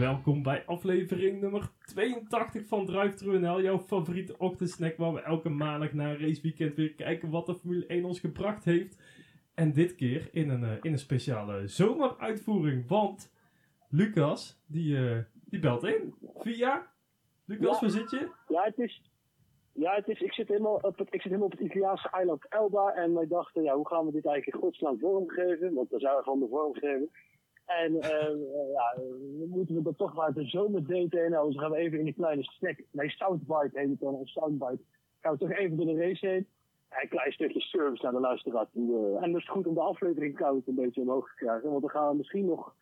Welkom bij aflevering nummer 82 van Drive Thru NL, jouw favoriete ochtendsnack waar we elke maandag na een raceweekend weer kijken wat de Formule 1 ons gebracht heeft. En dit keer in een, eh, in een speciale zomeruitvoering, want Lucas, die, eh, die belt in via... Lucas, Ja. waar zit je? Ja, het is. Ja, het is, ik, zit helemaal op het, ik zit helemaal op het Italiaanse eiland Elba. En wij dachten, ja, hoe gaan we dit eigenlijk in godsnaam vormgeven? Want we zouden gewoon de vorm geven. En eh, eh, ja, moeten we dat toch maar de zomer daten. Nou, dus gaan we even in die kleine snack. Nee, Soundbite heet het dan. Of Soundbite. Gaan we toch even door de race heen. En een klein stukje service naar de luisteraar toe. eh. en dat is goed om de aflevering koud een beetje omhoog te krijgen. Want dan gaan we misschien nog.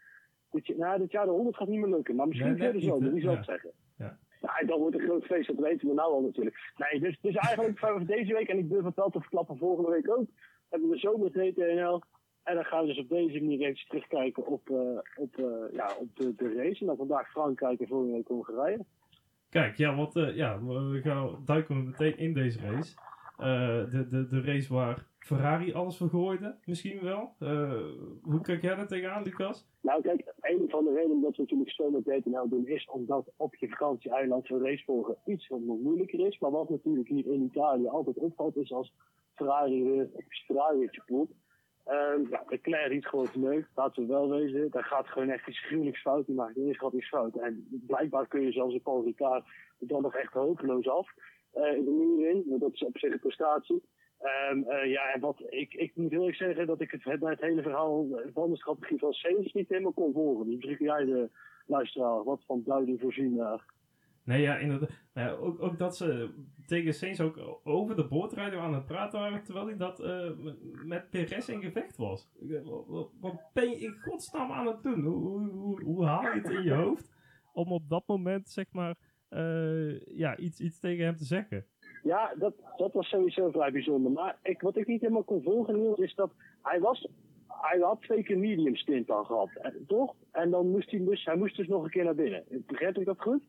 Dit, nou, dit jaar de 100 gaat niet meer lukken. Maar misschien de niet, zomer, wie zou het zeggen? Ja. En dan wordt een groot feest, dat weten we nou al natuurlijk. Nee, dus, dus eigenlijk vanaf deze week, en ik durf het wel te verklappen volgende week ook, hebben we zomer TTNL. En dan gaan we dus op deze manier even terugkijken op, eh, op, eh, ja, op de, de race. En dan vandaag Frankrijk en volgende week Hongarije. Kijk, ja, want eh, ja, we gaan duiken we meteen in deze race. De, de, de race waar Ferrari alles vergooide, misschien wel. Hoe kijk jij daar tegenaan, Lucas? Nou kijk, een van de redenen dat we natuurlijk zomer TTNL doen, is omdat op je vakantieeiland zo'n race volgen iets wat nog moeilijker is. Maar wat natuurlijk hier in Italië altijd opvalt, is als Ferrari weer Ferrari heeft Ehm ja, Leclerc niet gewoon verneukt, laten we wel wezen. Daar gaat gewoon echt iets gruwelijks fout. Die maakt eerst gaat iets fout. En blijkbaar kun je zelfs een Paul Ricard dan nog echt hopeloos af. eh, in de muur in, dat is op zich een prestatie. Ehm, eh, ja, en wat ik, ik moet heel erg zeggen dat ik het, het, het hele verhaal eh, van de strategie van Sainz niet helemaal kon volgen. Dus misschien jij de luisteraar wat van duiding voorzien daar. Nee. Nou ja, ook, ook dat ze tegen Sainz ook over de boordrijder aan het praten waren, terwijl hij dat eh, met- Perez in gevecht was. Wat, wat- ben je in godsnaam aan het doen? Hoe, hoe, haal je het in je hoofd om op dat moment, zeg maar, eh, ja, iets, iets tegen hem te zeggen? Ja, dat, dat was sowieso vrij bijzonder. Maar ik, wat ik niet helemaal kon volgen, is dat hij was. Hij had twee keer medium stint al gehad, eh, toch? En dan moest hij dus, hij moest dus nog een keer naar binnen. Begrijp ik dat goed?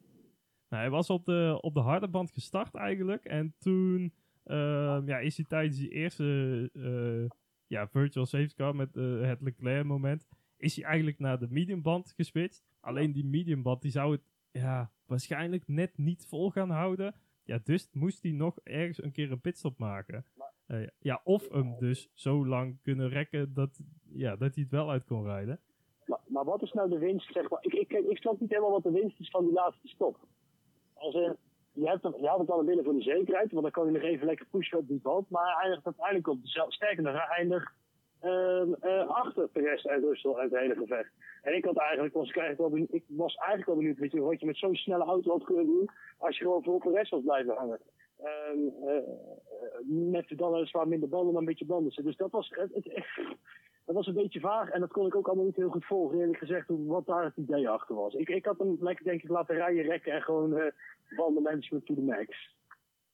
Nou, hij was op de, op de harde band gestart eigenlijk. En toen ehm, ja, is hij tijdens die eerste eh, ja, virtual safety car met eh, het Leclerc moment... is hij eigenlijk naar de medium band geswitcht. Alleen die medium band die zou het ja, waarschijnlijk net niet vol gaan houden. Ja, dus moest hij nog ergens een keer een pitstop maken. Eh, ja, of hem dus zo lang kunnen rekken dat, ja, dat hij het wel uit kon rijden. Maar, maar wat is nou de winst, zeg maar? Ik, ik, ik snap niet helemaal wat de winst is van die laatste stop. Als je, hebt je had het al binnen voor de zekerheid, want dan kan je nog even lekker pushen op die band. Maar hij eindigt uiteindelijk op dezelfde, sterker nog, hij eindigt ehm, eh, achter en Russell uit het hele gevecht. En ik had eigenlijk, was ik was eigenlijk wel benieuwd weet je, wat je met zo'n snelle auto had kunnen doen als je gewoon voor Perez was blijven hangen. Eh, met dan weliswaar minder banden, maar een beetje banden. Dus dat was, het, het, dat was een beetje vaag en dat kon ik ook allemaal niet heel goed volgen, eerlijk gezegd, wat daar het idee achter was. Ik, ik had hem lekker, denk ik, laten rijden, rekken en gewoon eh bandenmanagement to the max.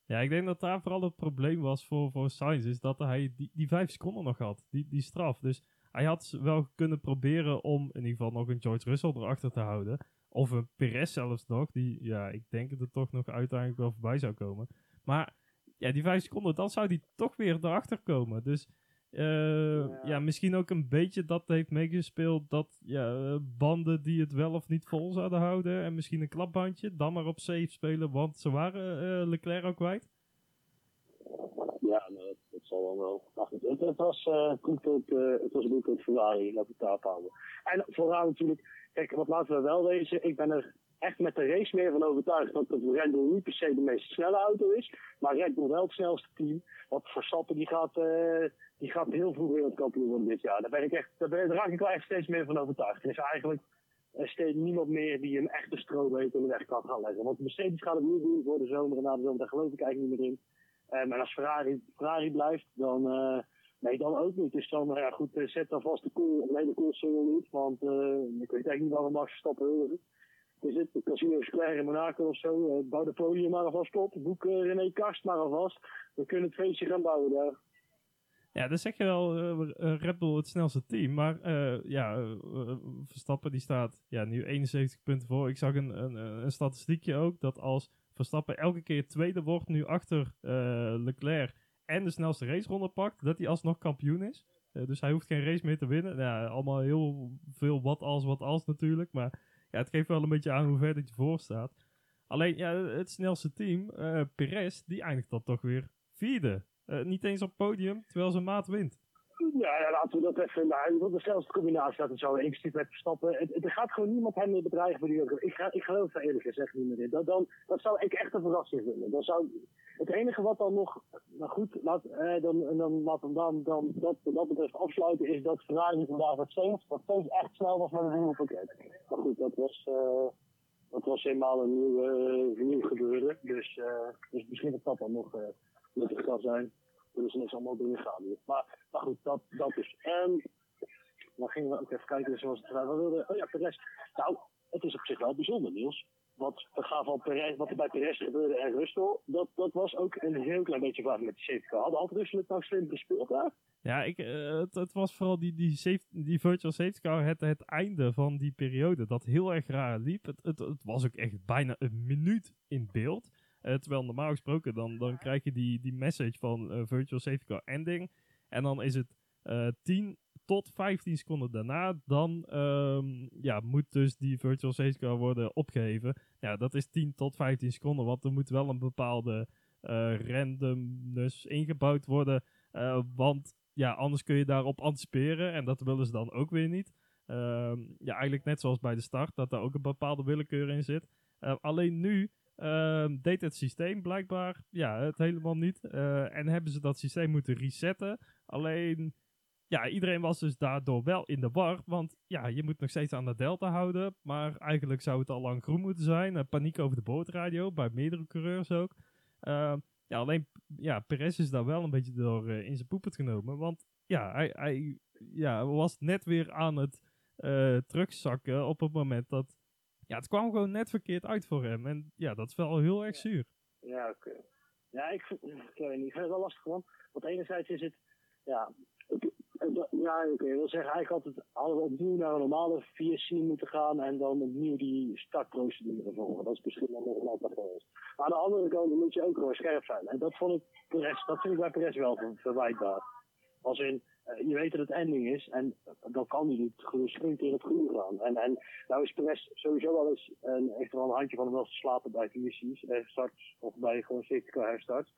Ja, ik denk dat daar vooral het probleem was voor, voor Sainz, is dat hij die, die vijf seconden nog had, die, die straf. Dus hij had wel kunnen proberen om in ieder geval nog een George Russell erachter te houden. Of een Perez zelfs nog, die, ja, ik denk dat er toch nog uiteindelijk wel voorbij zou komen. Maar ja, die vijf seconden, dan zou die toch weer erachter komen. Dus eh, ja. misschien ook een beetje dat heeft meegespeeld dat ja, eh, banden die het wel of niet vol zouden houden. En misschien een klapbandje, dan maar op safe spelen, want ze waren eh, Leclerc ook kwijt. Ja, nou, dat, dat zal wel wel. Maar goed, het, het was uh, goed uh, het was op Ferrari, laat ik daarop houden. En vooral natuurlijk, kijk, wat laten we wel wezen, ik ben er echt met de race meer van overtuigd dat het Red Bull niet per se de meest snelle auto is, maar Red Bull wel het snelste team. Want Verstappen die gaat, uh, die gaat heel vroeg wereldkampioen worden dit jaar. Daar ben ik echt, daar, ben, daar raak ik wel echt steeds meer van overtuigd. Er is eigenlijk steeds niemand meer die een echte stroom heeft in de weg kan gaan leggen. Want Mercedes gaat het niet doen voor de zomer en na de zomer, daar geloof ik eigenlijk niet meer in. Um, en als Ferrari, Ferrari blijft, dan, uh, nee, dan ook niet. Dus dan, ja goed, uh, zet dan vast de kool, nee de koolsingel niet, want ik weet eigenlijk niet waarom Max Verstappen zit de Casino Square in Monaco of zo, bouw de podium maar alvast op, boek René Karst maar alvast. We kunnen het feestje gaan bouwen daar. Ja, dan zeg je wel uh, Red Bull het snelste team. Maar ja, Verstappen die staat ja, nu 71 punten voor. Ik zag een, een, een statistiekje ook dat als Verstappen elke keer tweede wordt nu achter Leclerc en de snelste raceronde pakt, dat hij alsnog kampioen is. dus hij hoeft geen race meer te winnen. Allemaal heel veel wat als, wat als natuurlijk. Maar het geeft wel een beetje aan hoe ver dat je voor staat. Alleen, ja, het snelste team, uh, Perez, die eindigt dan toch weer vierde. Uh, niet eens op podium, terwijl zijn maat wint. Ja, laten we dat even. Nou, de snelste combinatie dat het zo inclusief met Verstappen. Er gaat gewoon niemand hem meer bedreigen die Ik, ga, ik geloof daar eerlijk gezegd niet meer in. Dat, dan, dat zou ik echt een verrassing vinden. Dan zou, het enige wat dan nog, nou goed, laat, eh, dan, dan, dan, dan dat, dat betreft afsluiten, is dat Ferrari vandaag wat steeds, wat steeds echt snel was met een nieuwe pakket. Maar goed, dat was, uh, dat was eenmaal een nieuw, uh, nieuw gebeuren. Dus, uh, dus misschien dat dat dan nog nuttig kan zijn. Dus is allemaal door gaan. Maar, maar goed, dat, dat is. En dan gingen we ook even kijken zoals het we wilden. Oh ja, Perez. Nou, het is op zich wel bijzonder, Niels. Wat, van Perez, wat er bij Perez gebeurde en Rustel, dat, dat was ook een heel klein beetje waar met de safety car. Altijd Rustel het nou slim gespeeld daar? Ja, ik, het, het, was vooral die, die, safety, die virtual safety car, het, het einde van die periode, dat heel erg raar liep. Het, het, het was ook echt bijna een minuut in beeld. Uh, terwijl normaal gesproken, dan, dan krijg je die, die message van uh, virtual safety car ending. En dan is het 10 tot 15 seconden daarna, dan um, ja, moet dus die virtual safety car worden opgeheven. Ja, dat is 10 tot 15 seconden, want er moet wel een bepaalde uh, randomness ingebouwd worden. Uh, want ja, anders kun je daarop anticiperen en dat willen ze dan ook weer niet. Um, ja, eigenlijk net zoals bij de start, dat daar ook een bepaalde willekeur in zit. Alleen nu um, deed het systeem blijkbaar ja, het helemaal niet. en hebben ze dat systeem moeten resetten. Alleen ja, iedereen was dus daardoor wel in de war. Want ja, je moet nog steeds aan de delta houden. Maar eigenlijk zou het al lang groen moeten zijn. Uh, paniek over de bootradio, bij meerdere coureurs ook. Uh, ja, alleen ja, Perez is daar wel een beetje door uh, in zijn poepet genomen. Want ja, hij, hij ja, was net weer aan het terugzakken op het moment dat... Ja, het kwam gewoon net verkeerd uit voor hem. En ja, dat is wel heel erg zuur. Ja, oké. Okay. Ja, ik vind, ik, weet niet, ik vind het wel lastig gewoon. Want enerzijds is het... Ja, ja, ik wil zeggen, eigenlijk het, hadden we opnieuw naar een normale VSC moeten gaan en dan opnieuw die startprocedure volgen. Dat is misschien wel nog ander geweest. Maar aan de andere kant moet je ook gewoon scherp zijn. En dat vond ik Perez, dat vind ik bij Perez wel verwijtbaar. Als in, je weet dat het ending is en dan kan hij niet springt in het groen gaan. En, en nou is Perez sowieso wel eens een, echt wel een handje van hem wel slapen bij VSC's, start of bij gewoon safety car herstart.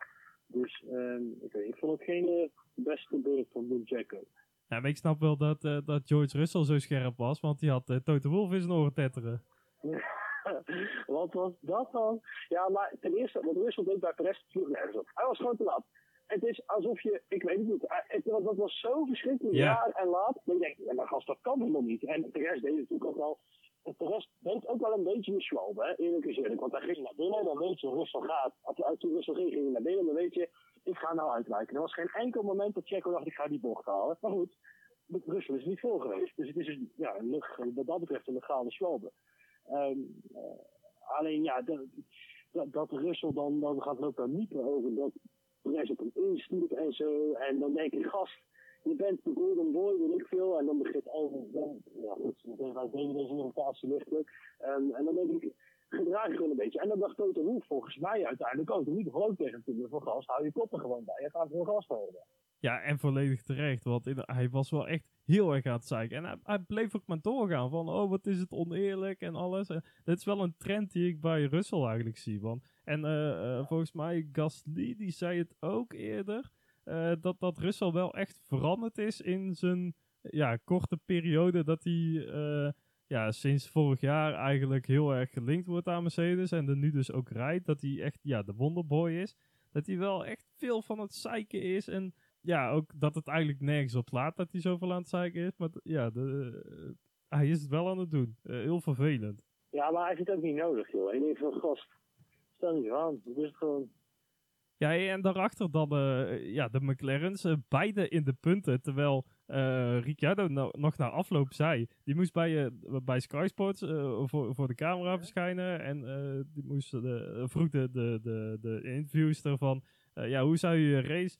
Dus um, ik, weet, ik vond het geen uh, beste beurt van Boom Jacko. Ja, maar ik snap wel dat, uh, dat George Russell zo scherp was, want die had uh, Toto Wolff in zijn oren tetteren. Wat was dat dan? Ja, maar ten eerste, wat Russell deed bij Perez sloeg nergens op. Hij was gewoon te laat. Het is alsof je, ik weet het niet, het, dat was zo verschrikkelijk ja. raar en laat. Denk je, ja, maar gast, dat kan helemaal niet. En Perez deed natuurlijk ook wel de rest denkt ook wel een beetje Schwab, hè, eerlijk gezegd. Want hij ging naar binnen, dan weet je, Russell gaat. Als toen Russell ging, ging hij naar binnen, dan weet je, ik ga nou uitwijken. Er was geen enkel moment dat Checo dacht, ik ga die bocht halen. Maar goed, Russell is niet voor geweest. Dus het is een, ja, een, wat dat betreft een legale Schwalbe. Um, uh, alleen ja, dat, dat, dat Russell dan, dan gaat lopen miepen over dat Perez op hem instuurt en zo. En dan denk ik, gast, je bent de golden boy, weet ik veel. En dan begint al, ja goed, wij deden deze irritatie lichtelijk. Um, en dan denk ik, gedraag je gewoon een beetje. En dan dacht Toto Wolff volgens mij uiteindelijk ook. Niet gewoon tegen het van gas, hou je kop er gewoon bij. Je gaat voor gas houden. Ja, en volledig terecht, want hij was wel echt heel erg aan het zeiken. En hij, hij, bleef ook maar doorgaan van, oh, wat is het oneerlijk en alles. En dit is wel een trend die ik bij Russell eigenlijk zie. Want, en uh, uh, volgens mij, Gasly, die zei het ook eerder, uh, dat, dat Russell wel echt veranderd is in zijn ja, korte periode dat hij ja, sinds vorig jaar eigenlijk heel erg gelinkt wordt aan Mercedes en er nu dus ook rijdt, dat hij echt ja, de wonderboy is. Dat hij wel echt veel van het zeiken is en ja, ook dat het eigenlijk nergens op slaat dat hij zoveel aan het zeiken is. Maar ja, hij is het wel aan het doen. Heel vervelend. Ja, maar hij heeft het ook niet nodig, joh. In ieder geval, gast, stel niet aan. Het is gewoon ja, en daarachter dan uh, ja, de McLaren's, uh, beide in de punten. Terwijl uh, Ricciardo no nog na afloop zei, die moest bij, bij Sky Sports voor, voor de camera verschijnen. En die moest de, vroeg de, de, de, de interviewster van, ja, hoe zou je je race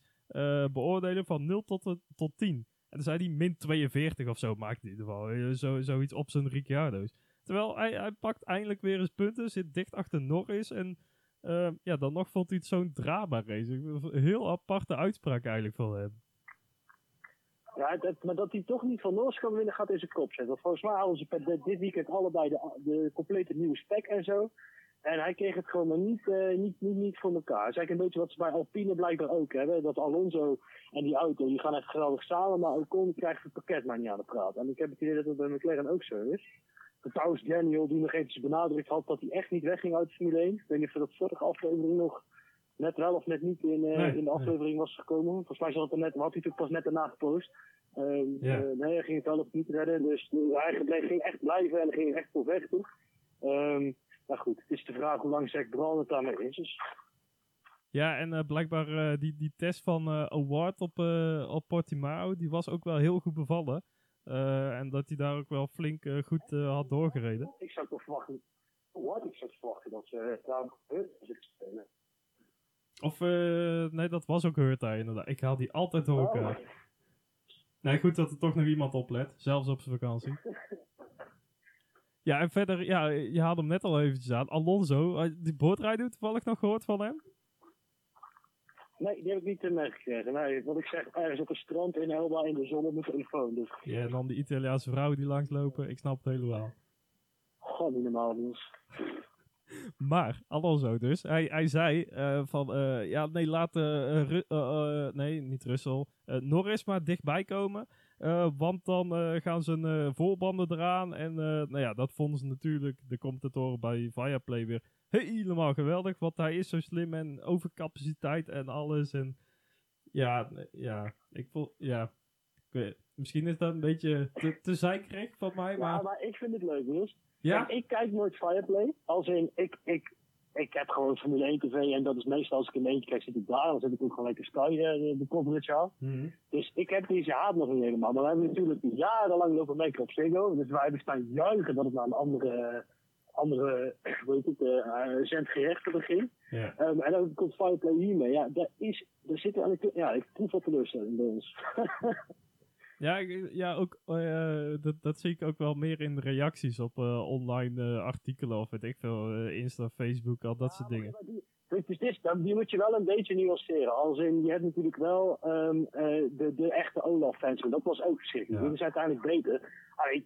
beoordelen van 0 tot, tot 10? En dan zei hij min 42 of zo, maakte hij in ieder geval. Zo, zoiets op zijn Ricciardo's. Terwijl hij, hij pakt eindelijk weer eens punten, zit dicht achter Norris en... Uh, ja, dan nog vond hij het zo'n drama race. Een heel aparte uitspraak eigenlijk van hem. Ja, dat, maar dat hij toch niet van Noors kan winnen, gaat in zijn kop zetten. Want volgens mij hadden ze dit- weekend allebei de, complete nieuwe spec en zo. En hij kreeg het gewoon maar niet, eh, niet, niet, niet voor elkaar. Dat is eigenlijk een beetje wat ze bij Alpine blijkbaar ook hebben. Dat Alonso en die auto, die gaan echt geweldig samen. Maar Ocon krijgt het pakket maar niet aan de praat. En ik heb het idee dat het bij McLaren ook zo is. Trouwens, Daniel, die nog eventjes benadrukt had dat hij echt niet wegging uit de Formule 1. Ik weet niet of dat vorige aflevering nog net wel of net niet in, eh, Nee, in de aflevering was gekomen. Volgens mij zat er net, had hij natuurlijk pas net daarna gepost. Ehm, Ja. eh, nee, hij ging het wel of niet redden. Dus hij bleef- ging echt blijven en hij ging echt voor vechten. Ehm maar goed, het is de vraag hoe lang Zack Brown het daarmee is. Dus, Ja, en eh, blijkbaar die, die test van Award op, op Portimao, die was ook wel heel goed bevallen. Eh, en dat hij daar ook wel flink eh, goed eh, had doorgereden. ik zou toch verwachten, wat ik zou verwachten dat ze daar zitten spelen. Of, nee, dat was ook Hurta inderdaad. Ik haal die altijd door elkaar. Oh, Nee, goed dat er toch nog iemand oplet. Zelfs op zijn vakantie. Ja, en verder, ja, je haalde hem net al eventjes aan. Alonso, die boordrijden toevallig nog gehoord van hem? Nee, die heb ik niet eh, meegekregen. Nee, wat ik zeg, ergens op een strand in Elba in de zon op mijn telefoon. Dus, Ja, en dan die Italiaanse vrouwen die langslopen. Ik snap het helemaal. gewoon niet normaal, Niels. Maar, Alonso dus, hij, hij zei eh, van, eh, ja, nee, laat, eh, nee, niet Russell, Norris maar dichtbij komen. want dan gaan zijn voorbanden eraan. En nou ja, dat vonden ze natuurlijk, de commentatoren bij Viaplay weer helemaal geweldig. Want hij is zo slim en overcapaciteit en alles. En ja, ja, ik voel, ja, ik misschien is dat een beetje te, te zeikerig van mij, Ja, maar maar ik vind het leuk, Niels. ja, Kijk, ik kijk nooit Fireplay. Als in, ik, ik, ik heb gewoon Formule 1 TV en dat is meestal als ik in eentje kijk, zit ik daar. Dan zet ik ook gewoon lekker Sky eh, de, de coverage aan. Mhm. Dus ik heb deze haat nog niet helemaal. Maar we hebben natuurlijk jarenlang lopen mekken op Ziggo. Dus wij hebben staan juichen dat het naar een andere, andere heet het, uh, zendgerechte ging. ja. Um, en dan komt Fireplay hiermee. Ja, daar, is, daar zit aan de, ja, ik proef wat teleurstelling bij ons. Ja, ik- ja ook, eh, dat, dat zie ik ook wel meer in reacties op eh, online eh, artikelen of weet ik veel, Insta, Facebook, al dat soort dingen. Maar die, je, dus dit, die moet je wel een beetje nuanceren. Als in, je hebt natuurlijk wel ehm, eh, de, de echte Olaf-fans. en Dat was ook verschrikkelijk. Ja. Die is uiteindelijk beter.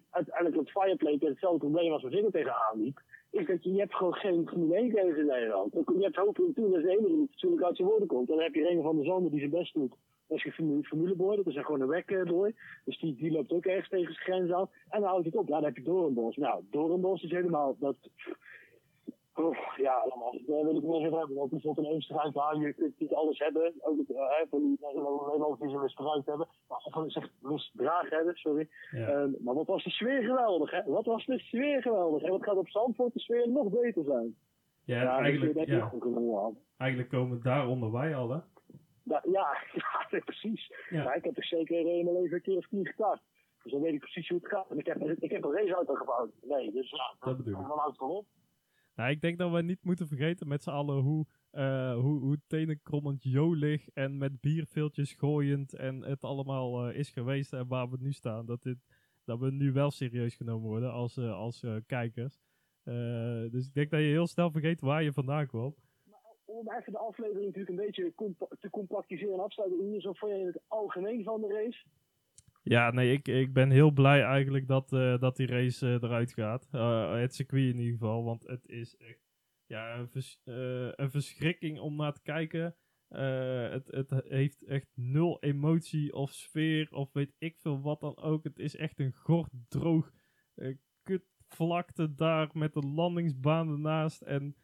Uiteindelijk het Fireplay hetzelfde probleem als we Ziggo tegenaan liep. Is dat je, je hebt gewoon geen Formule 1 kennis in Nederland. Je hebt hopen toen dat de enige die fatsoenlijk uit zijn woorden komt. Dan heb je een van de Zander die zijn best doet. Dat is formule, formuleboy, dat is gewoon een wekboy. Dus die, die loopt ook ergens tegen zijn grens aan. En dan houdt het op. Ja, dan heb je Doornbos. Nou, Doornbos is helemaal... Dat, Oh, ja, allemaal. Daar wil ik niet over hebben. Want die zit ineens eruit aan. Je kunt niet alles hebben. Ook het, uh, van die Nederlanders die ze misbruikt hebben. Of zeg, misdragen hebben, sorry. Ja. Ehm, maar wat was de sfeer geweldig, hè? Wat was de sfeer geweldig? En wat gaat op Zandvoort de sfeer nog beter zijn? Ja, Ja, eigenlijk, dat ja, ja. eigenlijk komen daaronder wij al, hè? Ja, ja, ja, precies. Ja. Ja. ik heb toch zeker in mijn leven een keer of tien gestart. Dus dan weet ik precies hoe het gaat. En ik heb, ik heb een raceauto gebouwd. Nee, dus ja, Dat bedoel ik. het erop. Nou, ik denk dat we niet moeten vergeten met z'n allen hoe, eh hoe, hoe tenenkrommend jolig en met bierveeltjes gooiend en het allemaal eh, is geweest en waar we nu staan. Dat, dit, dat we nu wel serieus genomen worden als, eh, als kijkers. Dus ik denk dat je heel snel vergeet waar je vandaan kwam. om even de aflevering natuurlijk een beetje te compactiseren en afsluiten. Ines, Zo vond je het algemeen van de race? Ja, nee, ik, ik ben heel blij eigenlijk dat, eh, dat die race eh, eruit gaat. Eh, het circuit in ieder geval, want het is echt ja, een, een verschrikking om naar te kijken. Het, het heeft echt nul emotie of sfeer of weet ik veel wat dan ook. Het is echt een gort droog eh, kutvlakte daar met de landingsbaan ernaast. En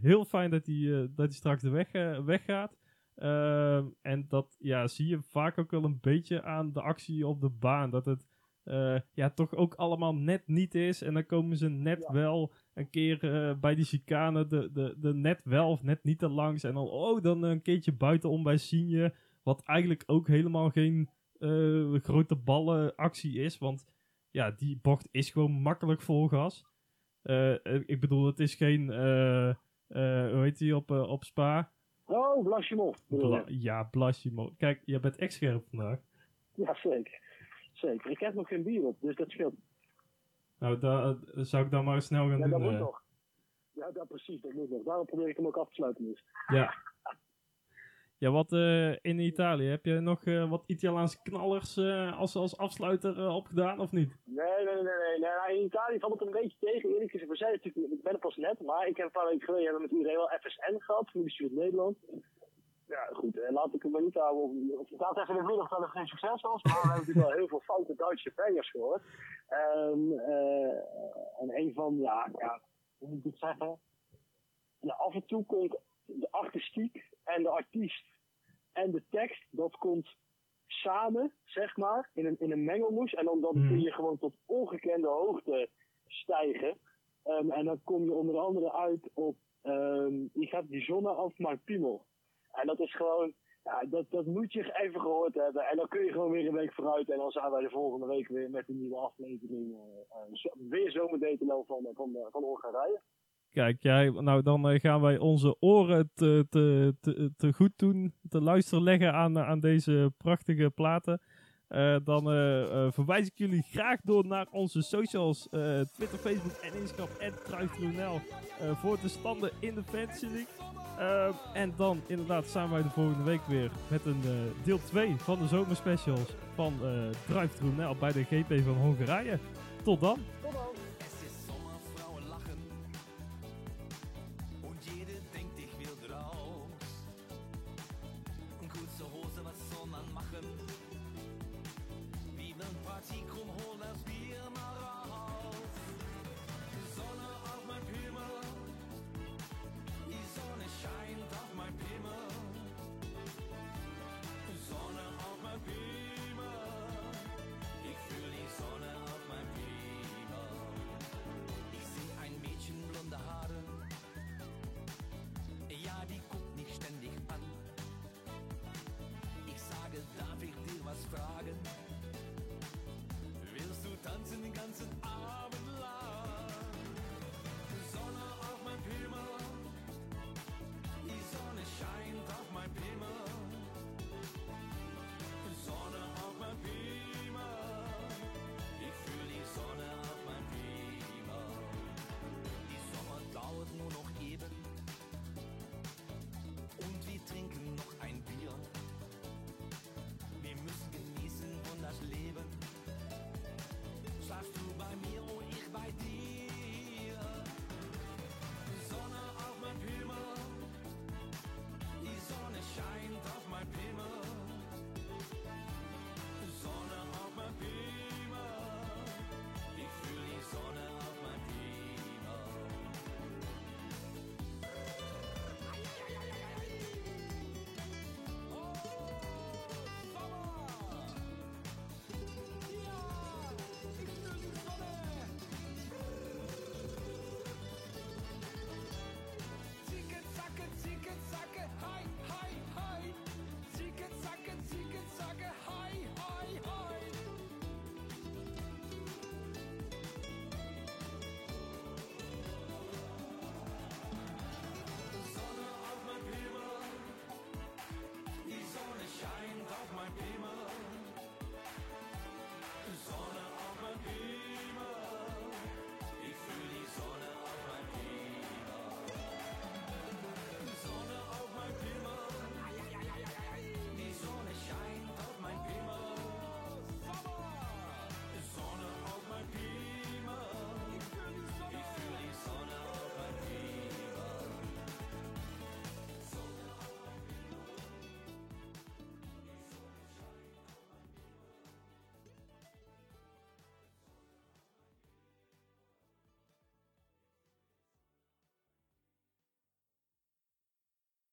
heel fijn dat hij dat straks de weg, weggaat. Ehm, en dat ja, zie je vaak ook wel een beetje aan de actie op de baan. Dat het eh, ja, toch ook allemaal net niet is. En dan komen ze net Ja. wel een keer eh, bij die chicane de, de, de net wel of net niet te langs. En dan, oh, dan een keertje buitenom bij Signe. Wat eigenlijk ook helemaal geen eh, grote ballen actie is. Want ja, die bocht is gewoon makkelijk vol gas. Ik bedoel, het is geen, hoe heet die op, op Spa? Oh, Blasjemov. Bla- ja, Blasimo. Kijk, jij bent echt scherp vandaag. Ja, zeker. Zeker. Ik heb nog geen bier op, dus dat scheelt. Nou, daar eh, zou ik dan maar snel gaan Ja, doen. dat moet eh. nog. Ja, dat, precies, dat moet nog. Daarom probeer ik hem ook af te sluiten dus. Ja. Ja, wat eh, in Italië? Heb je nog eh, wat Italiaanse knallers eh, als, als afsluiter eh, opgedaan of niet? Nee, nee, nee, nee. nee. Nou, in Italië valt het een beetje tegen. Eerlijk gezegd, we zijn natuurlijk, ik ben er pas net, maar ik heb een paar weken geleden hebben met iedereen wel FSN gehad, Familie Nederland. Ja, goed, eh, laat ik het maar niet houden. Of, gaat even in het middag dat het geen succes was, maar we hebben natuurlijk wel heel veel foute Duitse bangers gehoord. Ehm, eh, en een van, ja, ja, hoe moet ik het zeggen? Nou, af en toe komt de artistiek en de artiest en de tekst, dat komt samen, zeg maar, in een, in een mengelmoes. En dan, dan Hmm. kun je gewoon tot ongekende hoogte stijgen. Ehm, en dan kom je onder andere uit op, ehm je gaat die zonne af maar piemel. En dat is gewoon, ja, dat, dat moet je even gehoord hebben. En dan kun je gewoon weer een week vooruit. En dan zijn wij de volgende week weer met een nieuwe aflevering. eh, eh, zo- weer zomerdetelo van, van, van Hongarije. Kijk, jij, nou dan eh, gaan wij onze oren te, te, te, goed doen, te luisteren leggen aan, aan deze prachtige platen. Eh, dan eh, eh, verwijs ik jullie graag door naar onze socials, eh, Twitter, Facebook en Instagram, en eh voor de standen in de Fantasy. Eh, en dan inderdaad zijn wij de volgende week weer met een eh, deel 2 van de zomerspecials van eh Nel bij de GP van Hongarije. Tot dan!